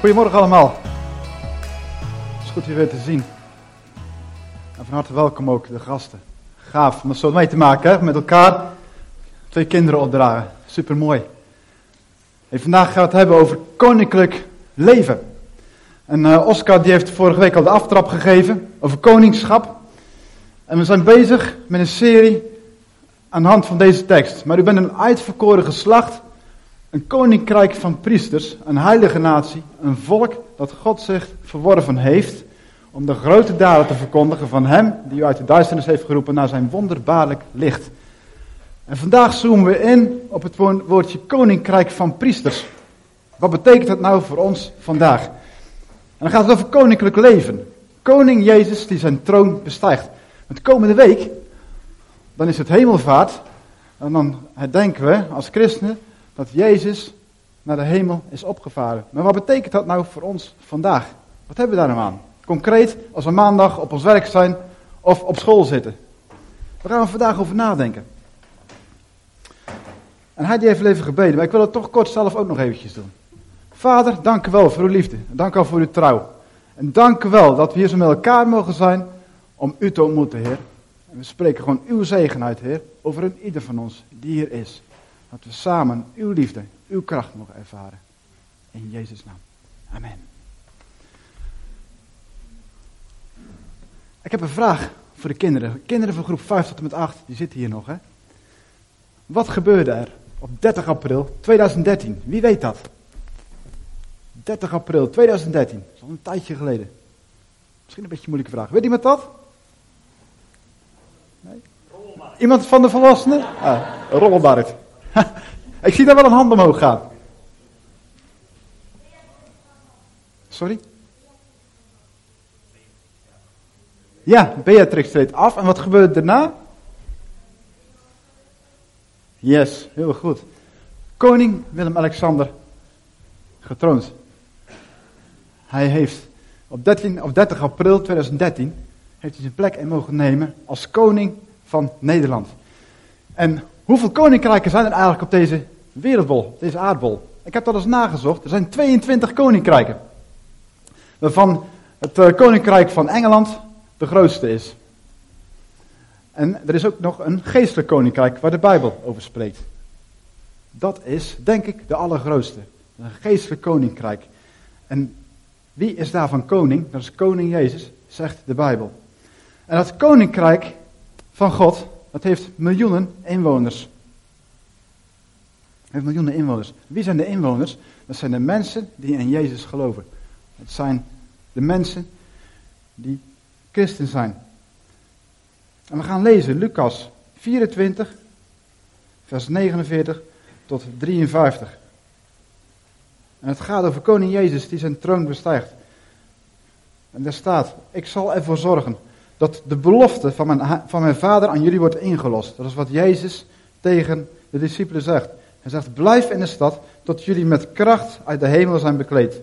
Goedemorgen allemaal. Het is goed je weer te zien. En van harte welkom ook de gasten. Gaaf om zo mee te maken, hè? met elkaar twee kinderen opdragen. Super mooi. Hey, vandaag gaan we het hebben over koninklijk leven. En uh, Oscar die heeft vorige week al de aftrap gegeven over koningschap. En we zijn bezig met een serie aan de hand van deze tekst. Maar u bent een uitverkoren geslacht, een koninkrijk van priesters, een heilige natie, een volk dat God zich verworven heeft om de grote daden te verkondigen van hem die u uit de duisternis heeft geroepen naar zijn wonderbaarlijk licht. En vandaag zoomen we in op het woordje koninkrijk van priesters. Wat betekent dat nou voor ons vandaag? En dan gaat het over koninklijk leven. Koning Jezus die zijn troon bestijgt. Want komende week, dan is het hemelvaart. En dan herdenken we als christenen dat Jezus naar de hemel is opgevaren. Maar wat betekent dat nou voor ons vandaag? Wat hebben we daar nou aan? Concreet, als we maandag op ons werk zijn of op school zitten. Daar gaan we vandaag over nadenken. En hij heeft even gebeden, maar ik wil het toch kort zelf ook nog eventjes doen. Vader, dank u wel voor uw liefde. Dank u wel voor uw trouw. En dank u wel dat we hier zo met elkaar mogen zijn om u te ontmoeten, Heer. En we spreken gewoon uw zegen uit, Heer, over een ieder van ons die hier is. Dat we samen uw liefde, uw kracht mogen ervaren. In Jezus' naam. Amen. Ik heb een vraag voor de kinderen. Kinderen van groep 5 tot en met 8, die zitten hier nog, hè? Wat gebeurde er op 30 april 2013? Wie weet dat? 30 april 2013. Dat is al een tijdje geleden. Misschien een beetje een moeilijke vraag. Weet iemand dat? Nee? Iemand van de volwassenen? Ah, rollenmarkt. Ik zie daar wel een hand omhoog gaan. Sorry? Ja, Beatrix treedt af. En wat gebeurt daarna? Yes, heel goed. Koning Willem-Alexander getroond. Hij heeft op, 13, op 30 april 2013 heeft hij zijn plek in mogen nemen als koning van Nederland. En hoeveel koninkrijken zijn er eigenlijk op deze wereldbol, deze aardbol? Ik heb dat eens nagezocht. Er zijn 22 koninkrijken. Waarvan het uh, koninkrijk van Engeland de grootste is. En er is ook nog een geestelijk koninkrijk waar de Bijbel over spreekt. Dat is, denk ik, de allergrootste. Een geestelijk koninkrijk. En wie is daarvan koning? Dat is koning Jezus, zegt de Bijbel. En dat koninkrijk van God, dat heeft miljoenen inwoners. Het heeft miljoenen inwoners. Wie zijn de inwoners? Dat zijn de mensen die in Jezus geloven. Het zijn de mensen die christen zijn. En we gaan lezen Lucas 24, vers 49 tot 53. En het gaat over koning Jezus die zijn troon bestijgt. En daar staat, ik zal ervoor zorgen dat de belofte van mijn, van mijn vader aan jullie wordt ingelost. Dat is wat Jezus tegen de discipelen zegt. Hij zegt, blijf in de stad tot jullie met kracht uit de hemel zijn bekleed.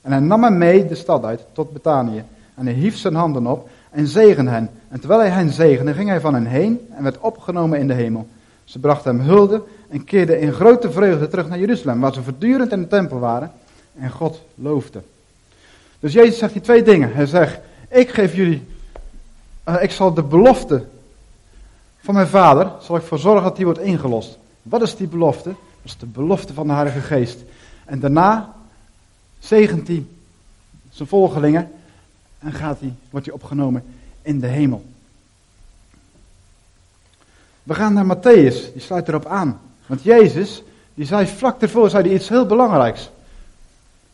En hij nam hem mee de stad uit tot Betanië. En hij hief zijn handen op en zegen hen. En terwijl hij hen zegende, ging hij van hen heen en werd opgenomen in de hemel. Ze brachten hem hulde en keerden in grote vreugde terug naar Jeruzalem, waar ze voortdurend in de tempel waren en God loofde. Dus Jezus zegt die twee dingen. Hij zegt, ik geef jullie, ik zal de belofte van mijn vader, zal ik voor zorgen dat die wordt ingelost. Wat is die belofte? Dat is de belofte van de Heilige Geest. En daarna zegent hij zijn volgelingen en gaat hij, wordt hij opgenomen in de hemel. We gaan naar Matthäus, die sluit erop aan. Want Jezus, die zei vlak ervoor, zei hij iets heel belangrijks.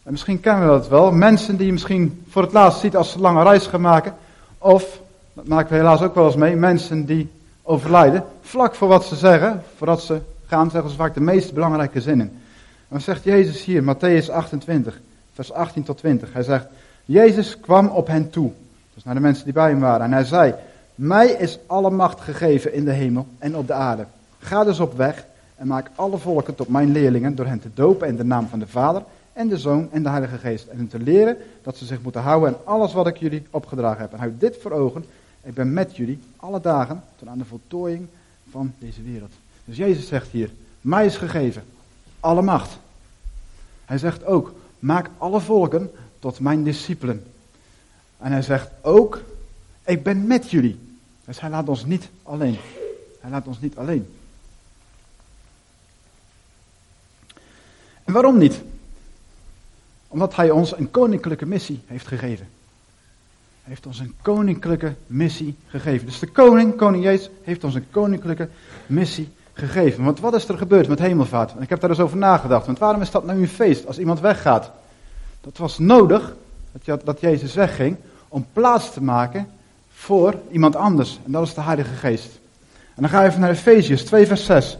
En misschien kennen we dat wel. Mensen die je misschien voor het laatst ziet als ze lange reis gaan maken. Of, dat maken we helaas ook wel eens mee, mensen die overlijden. Vlak voor wat ze zeggen, voordat ze gaan, zeggen ze vaak de meest belangrijke zinnen. En dan zegt Jezus hier, Matthäus 28, vers 18 tot 20. Hij zegt, Jezus kwam op hen toe. Dus naar de mensen die bij hem waren. En hij zei, mij is alle macht gegeven in de hemel en op de aarde. Ga dus op weg en maak alle volken tot mijn leerlingen door hen te dopen in de naam van de Vader en de Zoon en de Heilige Geest. En hen te leren dat ze zich moeten houden aan alles wat ik jullie opgedragen heb. En houd dit voor ogen, ik ben met jullie alle dagen tot aan de voltooiing van deze wereld. Dus Jezus zegt hier, mij is gegeven alle macht. Hij zegt ook, maak alle volken tot mijn discipelen. En hij zegt ook, ik ben met jullie. Dus hij laat ons niet alleen. Hij laat ons niet alleen. En waarom niet? Omdat hij ons een koninklijke missie heeft gegeven. Heeft ons een koninklijke missie gegeven. Dus de koning, koning Jezus, heeft ons een koninklijke missie gegeven. Want wat is er gebeurd met hemelvaart? En ik heb daar eens over nagedacht. Want waarom is dat nou een feest als iemand weggaat? Dat was nodig, dat Jezus wegging, om plaats te maken voor iemand anders. En dat is de Heilige Geest. En dan ga je even naar Efeziërs 2 vers 6.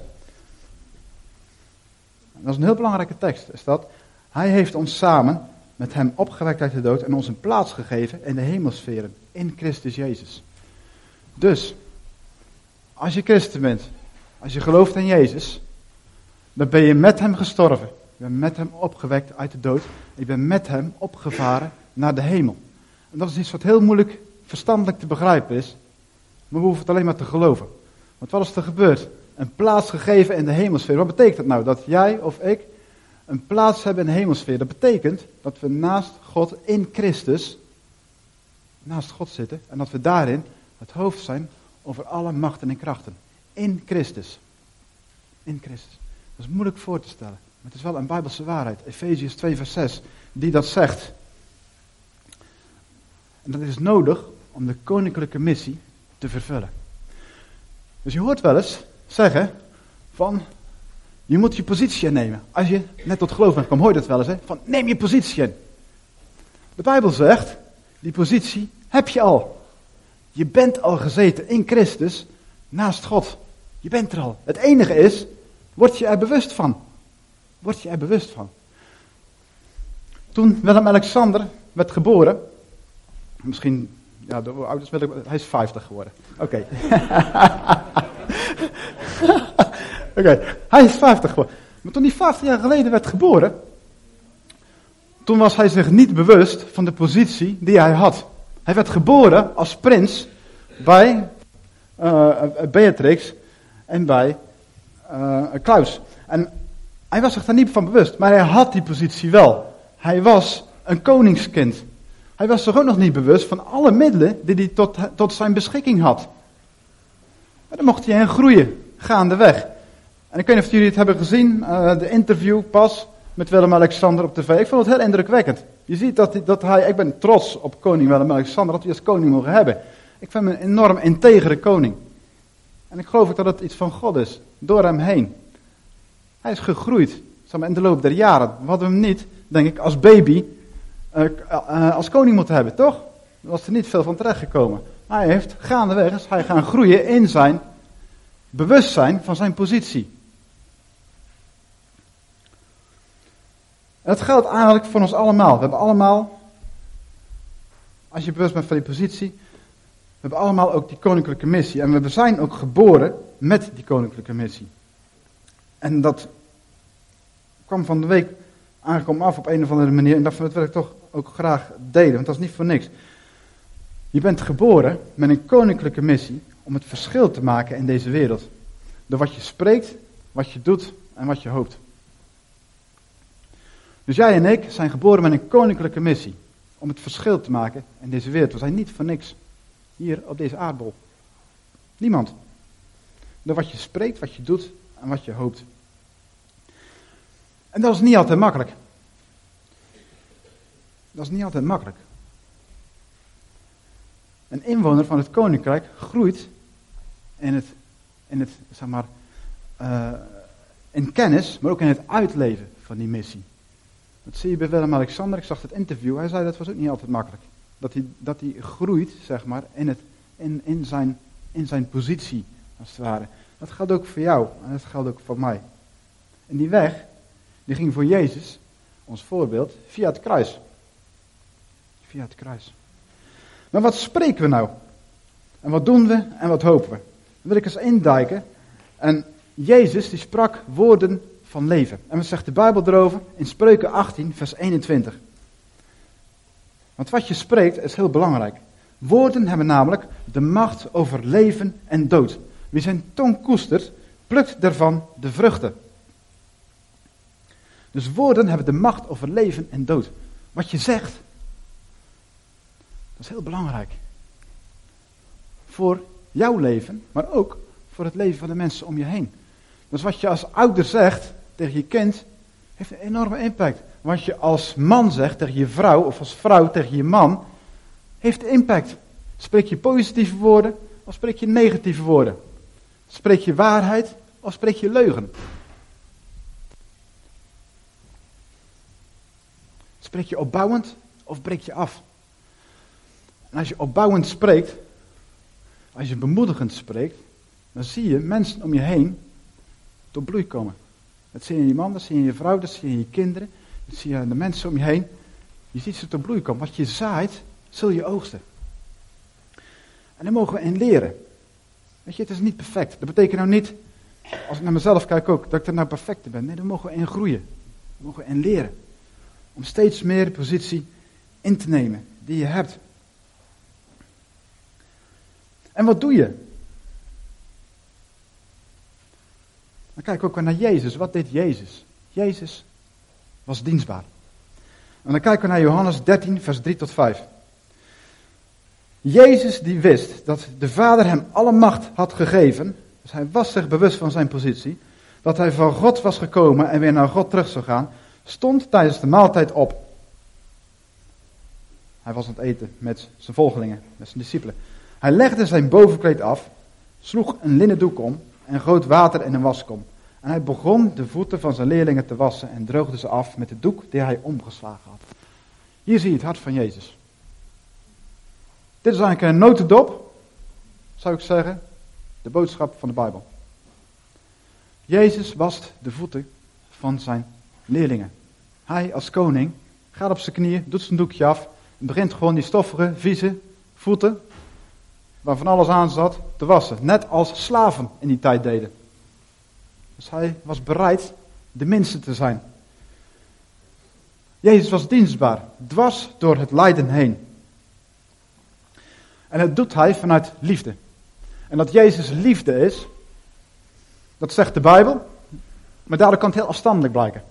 Dat is een heel belangrijke tekst, is dat. Hij heeft ons samen met hem opgewekt uit de dood en ons een plaats gegeven in de hemelsferen, in Christus Jezus. Dus, als je christen bent, als je gelooft in Jezus, dan ben je met hem gestorven. Je bent met hem opgewekt uit de dood. Je bent met hem opgevaren naar de hemel. En dat is iets wat heel moeilijk verstandelijk te begrijpen is. Maar we hoeven het alleen maar te geloven. Want wat is er gebeurd? Een plaats gegeven in de hemelsfeer. Wat betekent dat nou? Dat jij of ik een plaats hebben in de hemelsfeer. Dat betekent dat we naast God in Christus, naast God zitten. En dat we daarin het hoofd zijn over alle machten en krachten. In Christus. In Christus. Dat is moeilijk voor te stellen. Maar het is wel een Bijbelse waarheid. Efeziërs 2 vers 6. Die dat zegt. En dat is nodig om de koninklijke missie te vervullen. Dus je hoort wel eens zeggen van, je moet je positie innemen. Als je net tot geloof bent gekomen, hoor je dat wel eens, hè? van neem je positie in. De Bijbel zegt, die positie heb je al. Je bent al gezeten in Christus naast God. Je bent er al. Het enige is, word je er bewust van. Word je er bewust van. Toen Willem-Alexander werd geboren, misschien, ja, de ouders hij is 50 geworden. Oké. Oké, hij is 50 geworden. Maar toen hij 50 jaar geleden werd geboren, toen was hij zich niet bewust van de positie die hij had. Hij werd geboren als prins bij uh, Beatrix en bij uh, Klaus. En hij was zich daar niet van bewust, maar hij had die positie wel. Hij was een koningskind. Hij was zich ook nog niet bewust van alle middelen die hij tot, tot zijn beschikking had. Maar dan mocht hij in groeien, gaandeweg. En ik weet niet of jullie het hebben gezien, uh, de interview pas met Willem-Alexander op tv. Ik vond het heel indrukwekkend. Je ziet dat hij, dat hij, ik ben trots op koning Willem-Alexander, dat hij als koning mogen hebben. Ik vind hem een enorm integere koning. En ik geloof ook dat het iets van God is, door hem heen. Hij is gegroeid, in de loop der jaren. We hadden hem niet, denk ik, als baby uh, uh, als koning moeten hebben, toch? Er was er niet veel van terechtgekomen. Hij heeft gaandeweg, is hij gaan groeien in zijn bewustzijn van zijn positie. Het geldt eigenlijk voor ons allemaal. We hebben allemaal, als je bewust bent van die positie, we hebben allemaal ook die koninklijke missie. En we zijn ook geboren met die koninklijke missie. En dat kwam van de week aangekomen af op een of andere manier. En dat wil ik toch ook graag delen, want dat is niet voor niks. Je bent geboren met een koninklijke missie om het verschil te maken in deze wereld. Door wat je spreekt, wat je doet en wat je hoopt. Dus jij en ik zijn geboren met een koninklijke missie. Om het verschil te maken in deze wereld. We zijn niet voor niks hier op deze aardbol. Niemand. Door wat je spreekt, wat je doet en wat je hoopt. En dat is niet altijd makkelijk. Dat is niet altijd makkelijk. Een inwoner van het koninkrijk groeit in het, in het zeg maar, uh, in kennis, maar ook in het uitleven van die missie. Dat zie je bij Willem-Alexander. Ik zag het interview. Hij zei dat was ook niet altijd makkelijk. Dat hij, dat hij groeit, zeg maar, in, het, in, in, zijn, in zijn positie, als het ware. Dat geldt ook voor jou en dat geldt ook voor mij. En die weg, die ging voor Jezus, ons voorbeeld, via het kruis. Via het kruis. Maar wat spreken we nou? En wat doen we en wat hopen we? Dan wil ik eens induiken. En Jezus die sprak woorden van leven. En wat zegt de Bijbel erover? In Spreuken 18, vers 21. Want wat je spreekt is heel belangrijk. Woorden hebben namelijk de macht over leven en dood. Wie zijn tong koestert, plukt daarvan de vruchten. Dus woorden hebben de macht over leven en dood. Wat je zegt, dat is heel belangrijk. Voor jouw leven, maar ook voor het leven van de mensen om je heen. Dus wat je als ouder zegt tegen je kind, heeft een enorme impact. Wat je als man zegt tegen je vrouw, of als vrouw tegen je man, heeft impact. Spreek je positieve woorden, of spreek je negatieve woorden? Spreek je waarheid, of spreek je leugen? Spreek je opbouwend, of breek je af? En als je opbouwend spreekt, als je bemoedigend spreekt, dan zie je mensen om je heen tot bloei komen. Dat zie je in je man, dat zie je in je vrouw, dat zie je in je kinderen, dat zie je in de mensen om je heen. Je ziet ze tot bloei komen. Wat je zaait, zul je oogsten. En daar mogen we in leren. Weet je, het is niet perfect. Dat betekent nou niet, als ik naar mezelf kijk ook, dat ik er nou perfect ben. Nee, daar mogen we in groeien. Daar mogen we in leren. Om steeds meer positie in te nemen die je hebt. En wat doe je? Dan kijken we ook naar Jezus. Wat deed Jezus? Jezus was dienstbaar. En dan kijken we naar Johannes 13, vers 3 tot 5. Jezus die wist dat de Vader hem alle macht had gegeven, dus hij was zich bewust van zijn positie, dat hij van God was gekomen en weer naar God terug zou gaan, stond tijdens de maaltijd op. Hij was aan het eten met zijn volgelingen, met zijn discipelen. Hij legde zijn bovenkleed af, sloeg een linnen doek om en goot water in een waskom. En hij begon de voeten van zijn leerlingen te wassen en droogde ze af met de doek die hij omgeslagen had. Hier zie je het hart van Jezus. Dit is eigenlijk een notendop, zou ik zeggen, de boodschap van de Bijbel. Jezus wast de voeten van zijn leerlingen. Hij als koning gaat op zijn knieën, doet zijn doekje af en begint gewoon die stoffige, vieze voeten, waar van alles aan zat, te wassen. Net als slaven in die tijd deden. Dus hij was bereid de minste te zijn. Jezus was dienstbaar, dwars door het lijden heen. En dat doet hij vanuit liefde. En dat Jezus liefde is, dat zegt de Bijbel, maar daardoor kan het heel afstandelijk blijken.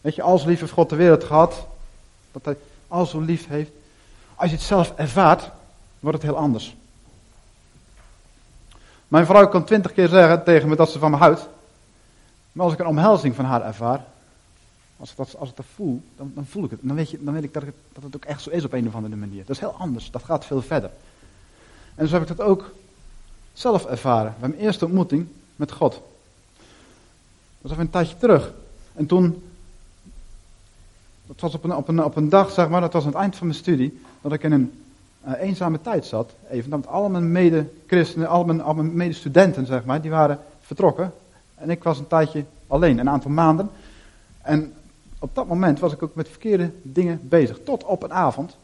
Weet je, als lief heeft God de wereld gehad, dat hij al zo lief heeft. Als je het zelf ervaart, wordt het heel anders. Mijn vrouw kan twintig keer zeggen tegen me dat ze van me houdt. Maar als ik een omhelzing van haar ervaar, als ik dat, als ik dat voel, dan, dan voel ik het. Dan weet, je, dan weet ik dat, het, dat het ook echt zo is op een of andere manier. Dat is heel anders, dat gaat veel verder. En zo heb ik dat ook zelf ervaren. Bij mijn eerste ontmoeting met God. Dat was even een tijdje terug. En toen, dat was op een, op een, op een dag, zeg maar, dat was aan het eind van mijn studie, dat ik in een eenzame tijd zat. Even, dat al mijn mede-christenen, al mijn, al mijn medestudenten, zeg maar, die waren vertrokken. En ik was een tijdje alleen, een aantal maanden. En op dat moment was ik ook met verkeerde dingen bezig. Tot op een avond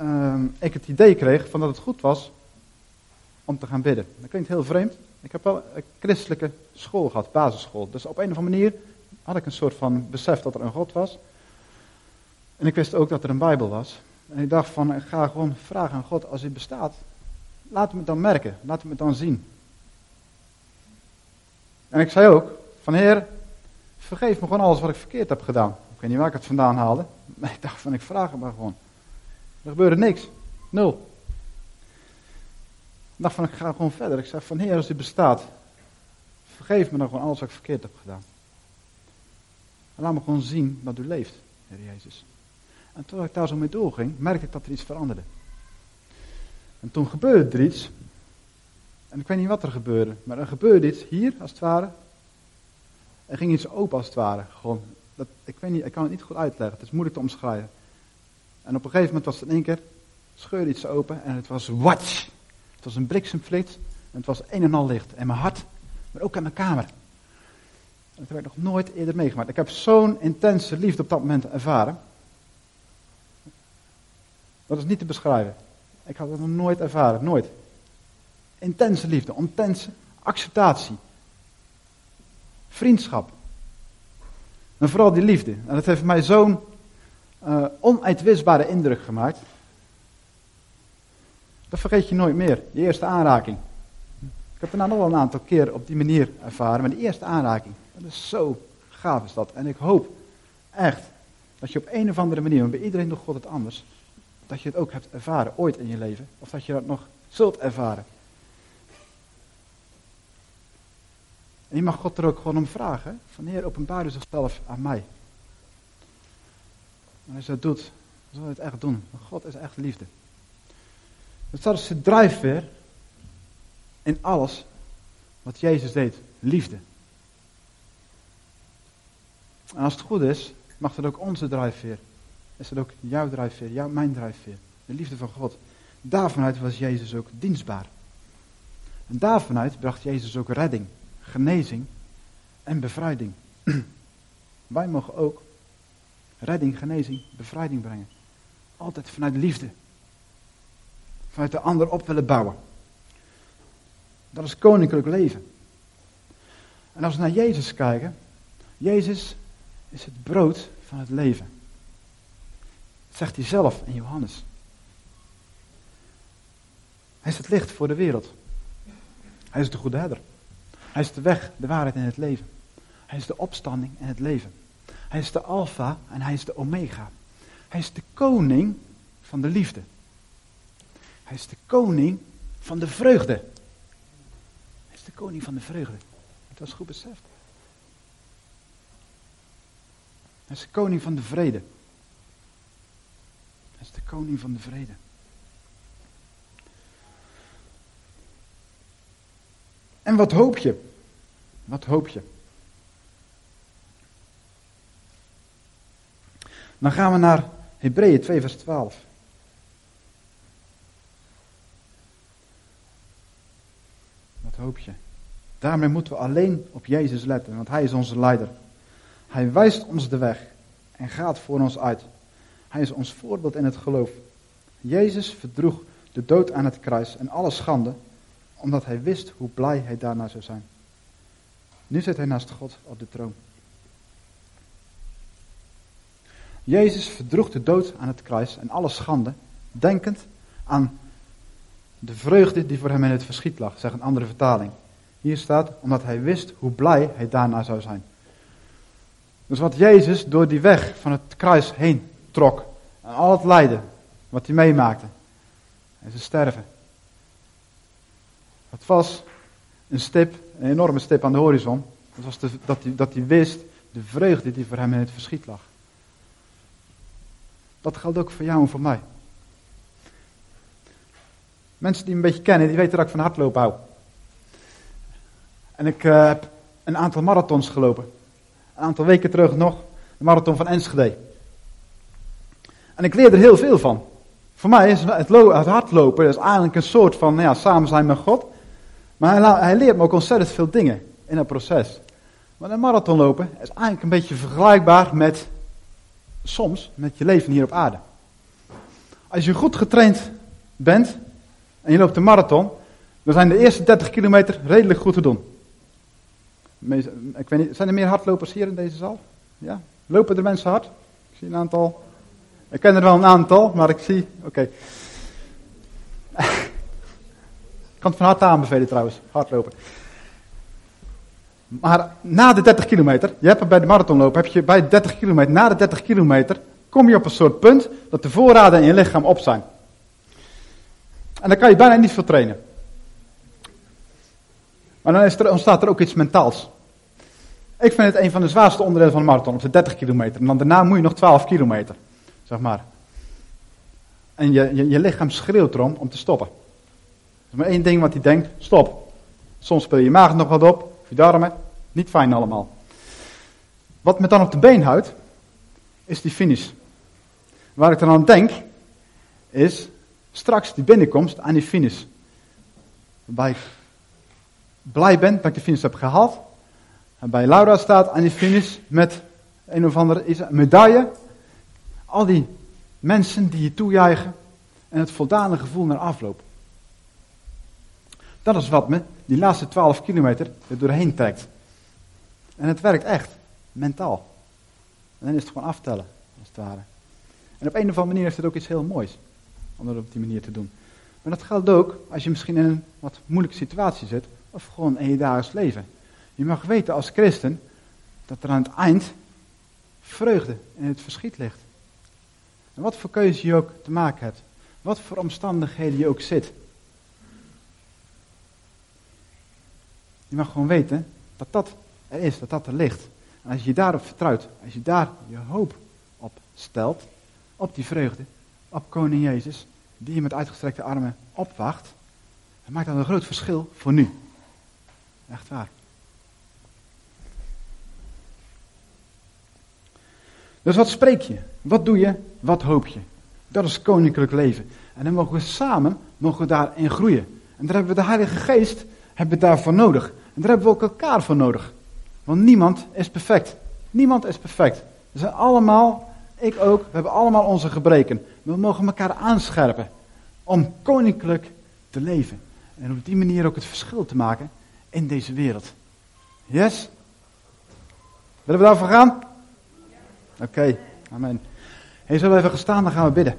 uh, ik het idee kreeg van dat het goed was om te gaan bidden. Dat klinkt heel vreemd. Ik heb wel een christelijke school gehad, basisschool. Dus op een of andere manier had ik een soort van besef dat er een God was. En ik wist ook dat er een Bijbel was. En ik dacht van, ik ga gewoon vragen aan God, als hij bestaat, laat me het dan merken, laat me het dan zien. En ik zei ook, van Heer, vergeef me gewoon alles wat ik verkeerd heb gedaan. Ik weet niet waar ik het vandaan haalde, maar ik dacht van, ik vraag het maar gewoon. Er gebeurde niks. Nul. Ik dacht van, ik ga gewoon verder. Ik zei van, Heer, als u bestaat, vergeef me dan gewoon alles wat ik verkeerd heb gedaan. En laat me gewoon zien dat u leeft, Heer Jezus. En toen ik daar zo mee doorging, merkte ik dat er iets veranderde. En toen gebeurde er iets. En ik weet niet wat er gebeurde, maar er gebeurde iets hier, als het ware. Er ging iets open, als het ware. Gewoon, dat, ik, weet niet, ik kan het niet goed uitleggen, het is moeilijk te omschrijven. En op een gegeven moment was het in één keer, scheurde iets open en het was watch. Het was een bliksemflits en het was een en al licht. En mijn hart, maar ook in mijn kamer. Dat heb ik nog nooit eerder meegemaakt. Ik heb zo'n intense liefde op dat moment ervaren. Dat is niet te beschrijven. Ik had het nog nooit ervaren, nooit. Intense liefde, intense acceptatie. Vriendschap. En vooral die liefde. En dat heeft mij zo'n uh, onuitwisbare indruk gemaakt. Dat vergeet je nooit meer, die eerste aanraking. Ik heb nou nog wel een aantal keer op die manier ervaren, maar die eerste aanraking, dat is zo gaaf is dat. En ik hoop echt dat je op een of andere manier, want bij iedereen doet God het anders, dat je het ook hebt ervaren ooit in je leven. Of dat je dat nog zult ervaren. En je mag God er ook gewoon om vragen. Van Heer, openbaar u zichzelf aan mij. En als je dat doet, dan zal je het echt doen. Want God is echt liefde. Het staat als de drijfveer in alles wat Jezus deed. Liefde. En als het goed is, mag dat ook onze drijfveer. Is dat ook jouw drijfveer, jouw, mijn drijfveer. De liefde van God. Daarvanuit was Jezus ook dienstbaar. En daarvanuit bracht Jezus ook redding, genezing en bevrijding. Wij mogen ook redding, genezing, bevrijding brengen. Altijd vanuit liefde. Vanuit de ander op willen bouwen. Dat is koninklijk leven. En als we naar Jezus kijken, Jezus is het brood van het leven. Zegt hij zelf in Johannes. Hij is het licht voor de wereld. Hij is de goede herder. Hij is de weg, de waarheid en het leven. Hij is de opstanding en het leven. Hij is de alfa en hij is de omega. Hij is de koning van de liefde. Hij is de koning van de vreugde. Hij is de koning van de vreugde. Dat is goed beseft. Hij is de koning van de vrede. Hij is de koning van de vrede. En wat hoop je? Wat hoop je? Dan gaan we naar Hebreeën 2, vers 12. Wat hoop je? Daarmee moeten we alleen op Jezus letten, want Hij is onze leider. Hij wijst ons de weg en gaat voor ons uit. Hij is ons voorbeeld in het geloof. Jezus verdroeg de dood aan het kruis en alle schande, omdat hij wist hoe blij hij daarna zou zijn. Nu zit hij naast God op de troon. Jezus verdroeg de dood aan het kruis en alle schande, denkend aan de vreugde die voor hem in het verschiet lag, zegt een andere vertaling. Hier staat, omdat hij wist hoe blij hij daarna zou zijn. Dus wat Jezus door die weg van het kruis heen trok, al het lijden wat hij meemaakte, en zijn sterven. Het was een stip, een enorme stip aan de horizon. Het was dat, hij, dat hij wist de vreugde die voor hem in het verschiet lag. Dat geldt ook voor jou en voor mij. Mensen die me een beetje kennen, die weten dat ik van hardlopen hou. En ik uh, heb een aantal marathons gelopen. Een aantal weken terug nog, de marathon van Enschede. En ik leer er heel veel van. Voor mij is het, het hardlopen is eigenlijk een soort van nou ja, samen zijn met God. Maar hij, hij leert me ook ontzettend veel dingen in het proces. Maar een marathonlopen is eigenlijk een beetje vergelijkbaar met soms met je leven hier op aarde. Als je goed getraind bent en je loopt een marathon, dan zijn de eerste 30 kilometer redelijk goed te doen. Ik weet niet, zijn er meer hardlopers hier in deze zaal? Ja? Lopen er mensen hard? Ik zie een aantal. Ik ken er wel een aantal, maar ik zie. Oké. ik kan het van harte aanbevelen trouwens, hardlopen. Maar na de 30 kilometer, je hebt bij de marathonlopen, heb je bij de 30 kilometer, na de 30 kilometer, kom je op een soort punt dat de voorraden in je lichaam op zijn. En dan kan je bijna niet veel trainen. Maar dan er, ontstaat er ook iets mentaals. Ik vind het een van de zwaarste onderdelen van de marathon, op de 30 kilometer. En dan daarna moet je nog 12 kilometer, zeg maar. En je, je, lichaam schreeuwt erom om te stoppen. Er is maar één ding wat hij denkt, stop. Soms speel je maag nog wat op, je darmen. Niet fijn allemaal. Wat me dan op de been houdt, is die finish. Waar ik dan aan denk, is straks die binnenkomst aan die finish. Waarbij ik blij ben dat ik de finish heb gehaald. En bij Laura staat aan die finish met een of andere medaille. Al die mensen die je toejuichen en het voldane gevoel naar afloop. Dat is wat me die laatste 12 kilometer er doorheen trekt. En het werkt echt, mentaal. En dan is het gewoon aftellen, als het ware. En op een of andere manier is het ook iets heel moois, om dat op die manier te doen. Maar dat geldt ook als je misschien in een wat moeilijke situatie zit, of gewoon in je dagelijks leven. Je mag weten als christen dat er aan het eind vreugde in het verschiet ligt. En wat voor keuze je ook te maken hebt, wat voor omstandigheden je ook zit. Je mag gewoon weten dat dat er is, dat dat er ligt. En als je daarop vertrouwt, als je daar je hoop op stelt, op die vreugde, op koning Jezus, die je met uitgestrekte armen opwacht, dan maakt dat een groot verschil voor nu. Echt waar. Dus wat spreek je? Wat doe je? Wat hoop je? Dat is koninklijk leven. En dan mogen we samen mogen we daarin groeien. En daar hebben we de Heilige Geest hebben we daarvoor nodig. En daar hebben we ook elkaar voor nodig. Want niemand is perfect. Niemand is perfect. We zijn allemaal, ik ook, we hebben allemaal onze gebreken. Maar we mogen elkaar aanscherpen om koninklijk te leven. En op die manier ook het verschil te maken in deze wereld. Yes? Willen we daarvoor gaan? Oké, amen. Hey, zullen we even gestaan, dan gaan we bidden.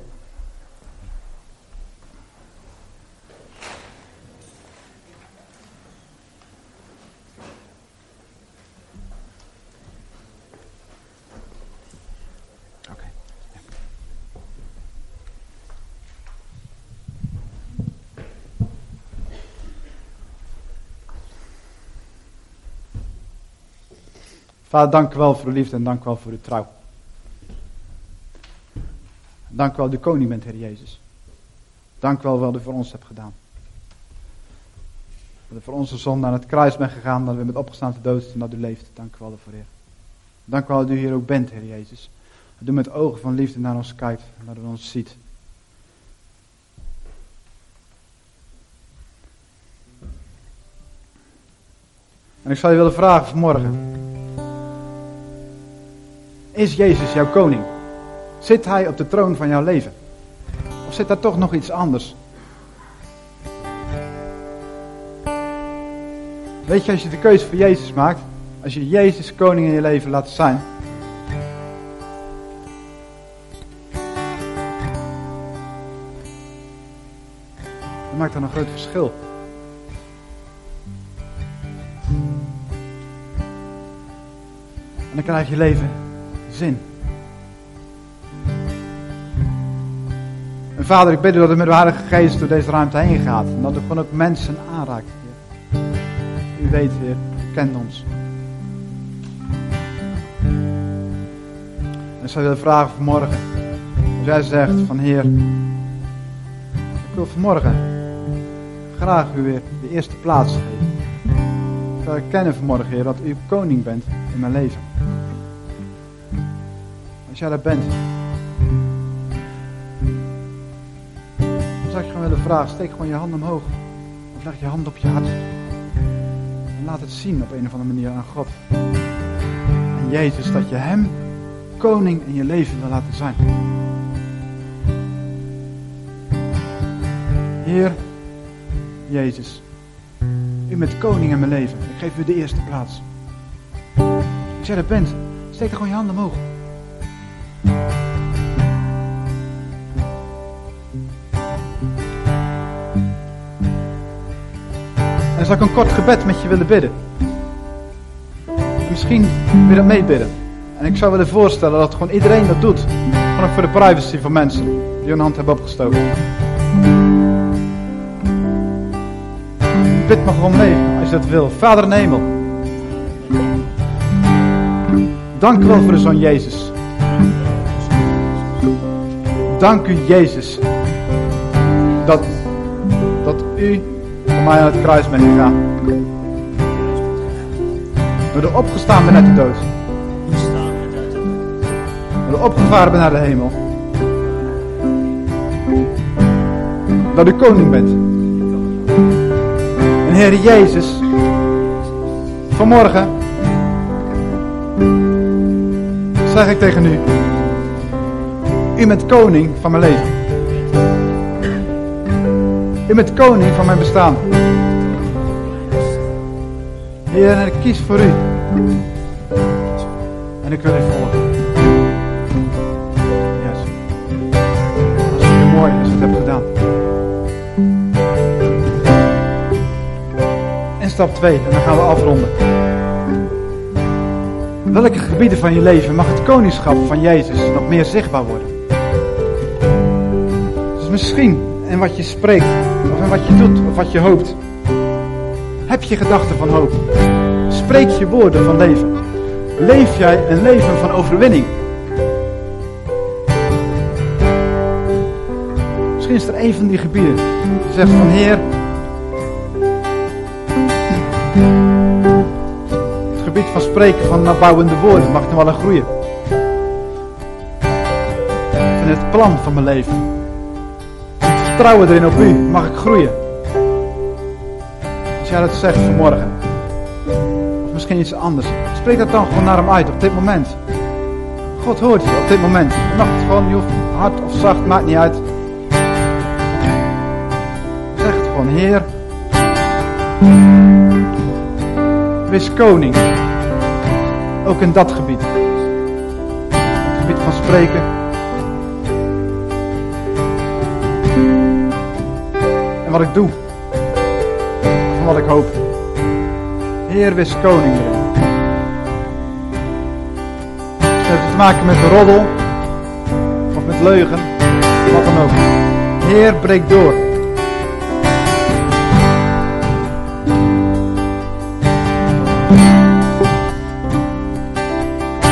Vader, dank u wel voor uw liefde en dank wel voor uw trouw. Dank wel, de koning bent, Heer Jezus. Dank wel wat u voor ons hebt gedaan. Dat u voor onze zonde aan het kruis bent gegaan, dat we met opgestaan te dood en dat u leeft. Dank u wel daarvoor, Heer. Dank u wel dat u hier ook bent, Heer Jezus. Dat u met ogen van liefde naar ons kijkt en dat u ons ziet. En ik zou je willen vragen vanmorgen. Is Jezus jouw koning? Zit hij op de troon van jouw leven? Of zit daar toch nog iets anders? Weet je, als je de keuze voor Jezus maakt, als je Jezus koning in je leven laat zijn, dan maakt dat een groot verschil. En dan krijg je leven zin. Vader, ik bid u dat u met de Heilige Geest door deze ruimte heen gaat. En dat u gewoon ook mensen aanraakt. U weet, Heer, u kent ons. En zou willen vragen vanmorgen. Als jij zegt van Heer, ik wil vanmorgen graag u weer de eerste plaats geven. Ik wil erkennen vanmorgen, Heer, dat u koning bent in mijn leven. Als jij dat bent. Gewoon willen vragen, steek gewoon je hand omhoog. Of leg je hand op je hart. En laat het zien op een of andere manier aan God. En Jezus, dat je Hem koning in je leven wil laten zijn. Heer, Jezus, u bent koning in mijn leven. Ik geef u de eerste plaats. Als jij dat bent, steek er gewoon je hand omhoog. Zou ik een kort gebed met je willen bidden. Misschien wil je dat meebidden. En ik zou willen voorstellen dat gewoon iedereen dat doet. Gewoon voor de privacy van mensen die hun hand hebben opgestoken. Bid me gewoon mee als je dat wil. Vader in hemel. Dank u wel voor de Zoon Jezus. Dank u Jezus. Dat, dat u mij aan het kruis bent gegaan. Door de opgestaan bent uit de dood. Door de opgevaren bent naar de hemel. Dat u koning bent. En Heer Jezus, vanmorgen zeg ik tegen u. U bent koning van mijn leven. U bent koning van mijn bestaan. Heer, en ik kies voor u. En ik wil u volgen. Yes. Dat is weer mooi als je het hebt gedaan. En stap 2, en dan gaan we afronden. welke gebieden van je leven mag het koningschap van Jezus nog meer zichtbaar worden? Dus misschien in wat je spreekt, of in wat je doet, of wat je hoopt. Heb je gedachten van hoop? Spreek je woorden van leven. Leef jij een leven van overwinning? Misschien is er een van die gebieden. Je zegt van Heer, het gebied van spreken van nabouwende woorden mag nog wel een groeien. In het plan van mijn leven. Vertrouwen erin op u mag ik groeien. Als jij dat zegt vanmorgen. Of misschien iets anders. Spreek dat dan gewoon naar hem uit op dit moment. God hoort je op dit moment. Je mag het gewoon, je hoeft hard of zacht, maakt niet uit. Zeg het gewoon, Heer. Wees koning. Ook in dat gebied. Het gebied van spreken. Wat ik doe. Van wat ik hoop. Heer, wees koning. Het heeft te maken met roddel. Of met leugen. Wat dan ook. Heer, breek door.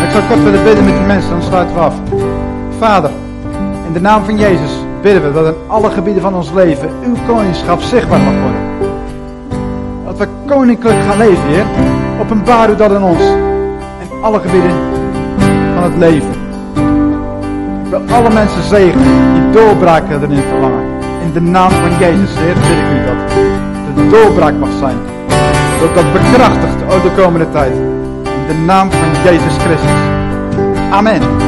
Ik zou kort willen bidden met die mensen, dan sluiten we af. Vader, in de naam van Jezus bidden we dat in alle gebieden van ons leven uw koningschap zichtbaar mag worden. Dat we koninklijk gaan leven, Heer. Openbaar u dat in ons. In alle gebieden van het leven. Ik alle mensen zegenen die doorbraken erin verlangen. In de naam van Jezus, Heer, bid ik u dat. De doorbraak mag zijn. Dat dat bekrachtigt ook de komende tijd. In de naam van Jezus Christus. Amen.